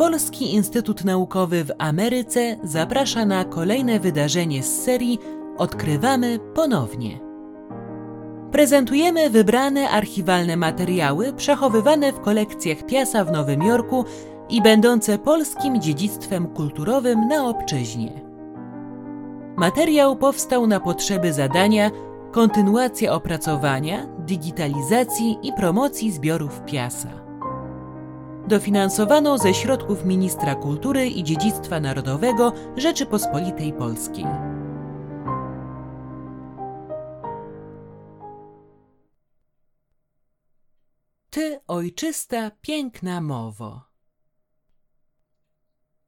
Polski Instytut Naukowy w Ameryce zaprasza na kolejne wydarzenie z serii Odkrywamy ponownie. Prezentujemy wybrane archiwalne materiały przechowywane w kolekcjach Piasa w Nowym Jorku i będące polskim dziedzictwem kulturowym na obczyźnie. Materiał powstał na potrzeby zadania kontynuacja opracowania, digitalizacji i promocji zbiorów Piasa. Dofinansowano ze środków Ministra Kultury i Dziedzictwa Narodowego Rzeczypospolitej Polskiej. Ty, ojczysta, piękna mowo.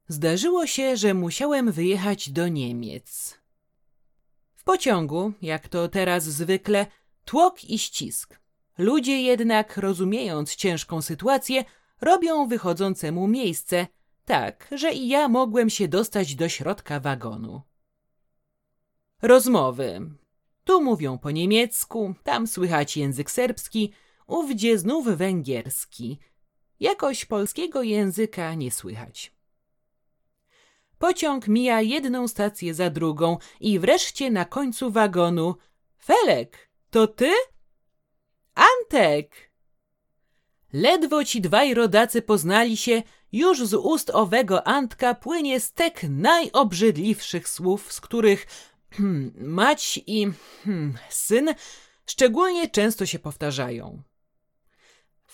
Zdarzyło się, że musiałem wyjechać do Niemiec. W pociągu, jak to teraz zwykle, tłok i ścisk. Ludzie jednak, rozumiejąc ciężką sytuację, robią wychodzącemu miejsce, tak, że i ja mogłem się dostać do środka wagonu. Rozmowy. Tu mówią po niemiecku, tam słychać język serbski, ówdzie znów węgierski. Jakoś polskiego języka nie słychać. Pociąg mija jedną stację za drugą i wreszcie na końcu wagonu Felek, to ty? Antek! Ledwo ci dwaj rodacy poznali się, już z ust owego Antka płynie stek najobrzydliwszych słów, z których mać i syn szczególnie często się powtarzają.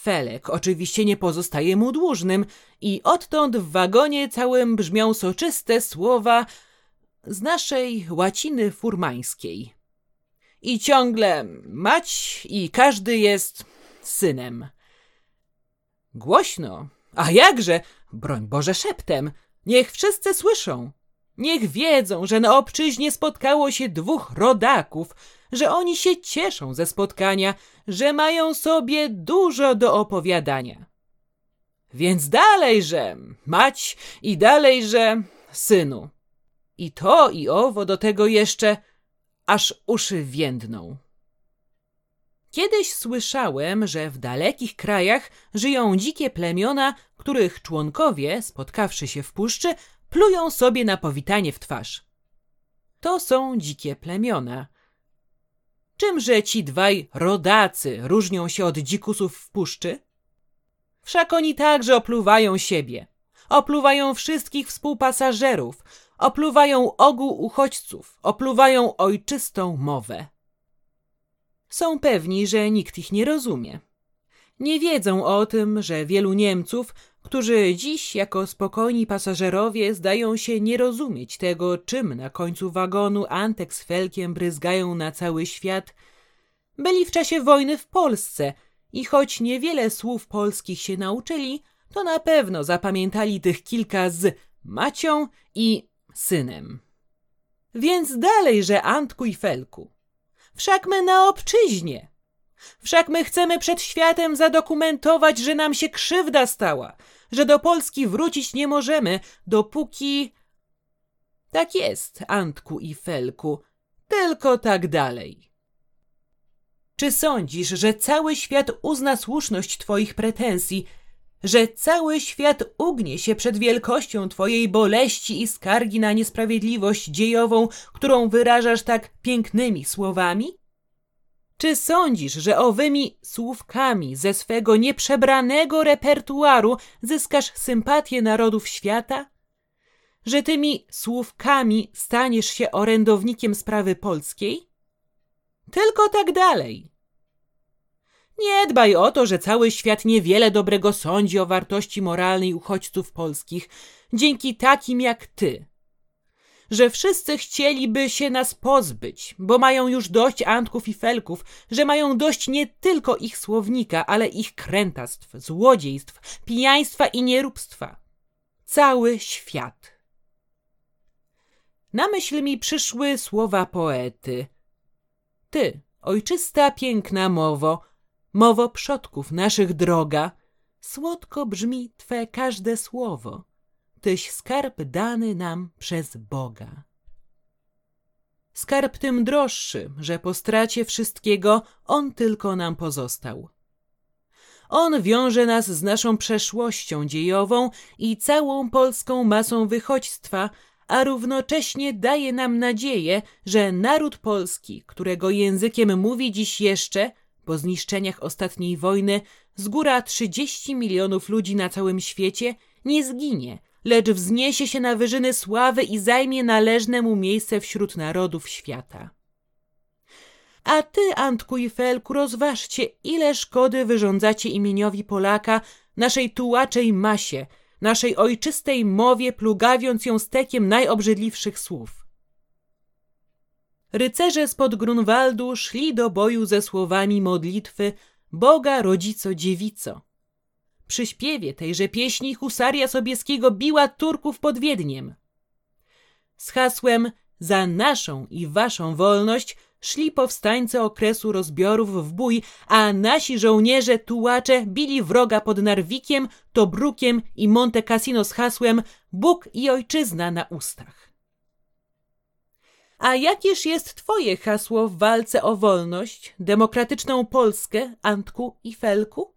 Felek oczywiście nie pozostaje mu dłużnym i odtąd w wagonie całym brzmią soczyste słowa z naszej łaciny furmańskiej. I ciągle mać i każdy jest synem. Głośno, a jakże, broń Boże szeptem, niech wszyscy słyszą. Niech wiedzą, że na obczyźnie spotkało się dwóch rodaków, że oni się cieszą ze spotkania, że mają sobie dużo do opowiadania. Więc dalejże, mać i dalejże, synu. I to i owo do tego jeszcze, aż uszy więdną. Kiedyś słyszałem, że w dalekich krajach żyją dzikie plemiona, których członkowie, spotkawszy się w puszczy, plują sobie na powitanie w twarz. To są dzikie plemiona. Czymże ci dwaj rodacy różnią się od dzikusów w puszczy? Wszak oni także opluwają siebie. Opluwają wszystkich współpasażerów, opluwają ogół uchodźców, opluwają ojczystą mowę. Są pewni, że nikt ich nie rozumie. Nie wiedzą o tym, że wielu Niemców, którzy dziś jako spokojni pasażerowie zdają się nie rozumieć tego, czym na końcu wagonu Antek z Felkiem bryzgają na cały świat, byli w czasie wojny w Polsce i choć niewiele słów polskich się nauczyli, to na pewno zapamiętali tych kilka z Macią i synem. Więc dalej, że Antku i Felku. Wszak my na obczyźnie. Wszak my chcemy przed światem zadokumentować, że nam się krzywda stała, że do Polski wrócić nie możemy, dopóki. Tak jest, Antku i Felku, tylko tak dalej. Czy sądzisz, że cały świat uzna słuszność Twoich pretensji, że cały świat ugnie się przed wielkością Twojej boleści i skargi na niesprawiedliwość dziejową, którą wyrażasz tak pięknymi słowami? Czy sądzisz, że owymi słówkami ze swego nieprzebranego repertuaru zyskasz sympatię narodów świata? Że tymi słówkami staniesz się orędownikiem sprawy polskiej? Tylko tak dalej. Nie dbaj o to, że cały świat niewiele dobrego sądzi o wartości moralnej uchodźców polskich, dzięki takim jak ty. Że wszyscy chcieliby się nas pozbyć, bo mają już dość antków i felków, że mają dość nie tylko ich słownika, ale ich krętastw, złodziejstw, pijaństwa i nieróbstwa. Cały świat. Na myśl mi przyszły słowa poety. Ty, ojczysta, piękna mowo, Mowo przodków naszych droga, słodko brzmi Twe każde słowo, Tyś skarb dany nam przez Boga. Skarb tym droższy, że po stracie wszystkiego On tylko nam pozostał. On wiąże nas z naszą przeszłością dziejową i całą polską masą wychodźstwa, a równocześnie daje nam nadzieję, że naród polski, którego językiem mówi dziś jeszcze, po zniszczeniach ostatniej wojny, z góra 30 milionów ludzi na całym świecie, nie zginie, lecz wzniesie się na wyżyny sławy i zajmie należne mu miejsce wśród narodów świata. A ty, Antku i Felku, rozważcie, ile szkody wyrządzacie imieniowi Polaka, naszej tułaczej masie, naszej ojczystej mowie, plugawiąc ją stekiem najobrzydliwszych słów. Rycerze spod Grunwaldu szli do boju ze słowami modlitwy Boga rodzico dziewico. Przy śpiewie tejże pieśni husaria Sobieskiego biła Turków pod Wiedniem. Z hasłem za naszą i waszą wolność szli powstańcy okresu rozbiorów w bój, a nasi żołnierze tułacze bili wroga pod Narwikiem, Tobrukiem i Monte Cassino z hasłem Bóg i ojczyzna na ustach. A jakież jest twoje hasło w walce o wolność, demokratyczną Polskę, Antku i Felku?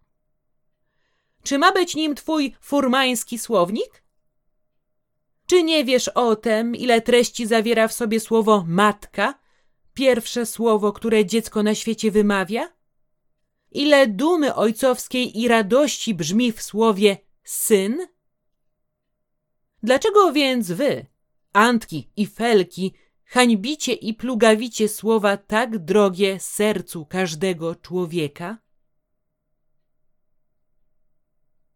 Czy ma być nim twój furmański słownik? Czy nie wiesz o tem, ile treści zawiera w sobie słowo matka, pierwsze słowo, które dziecko na świecie wymawia? Ile dumy ojcowskiej i radości brzmi w słowie syn? Dlaczego więc wy, Antki i Felki, hańbicie i plugawicie słowa tak drogie sercu każdego człowieka?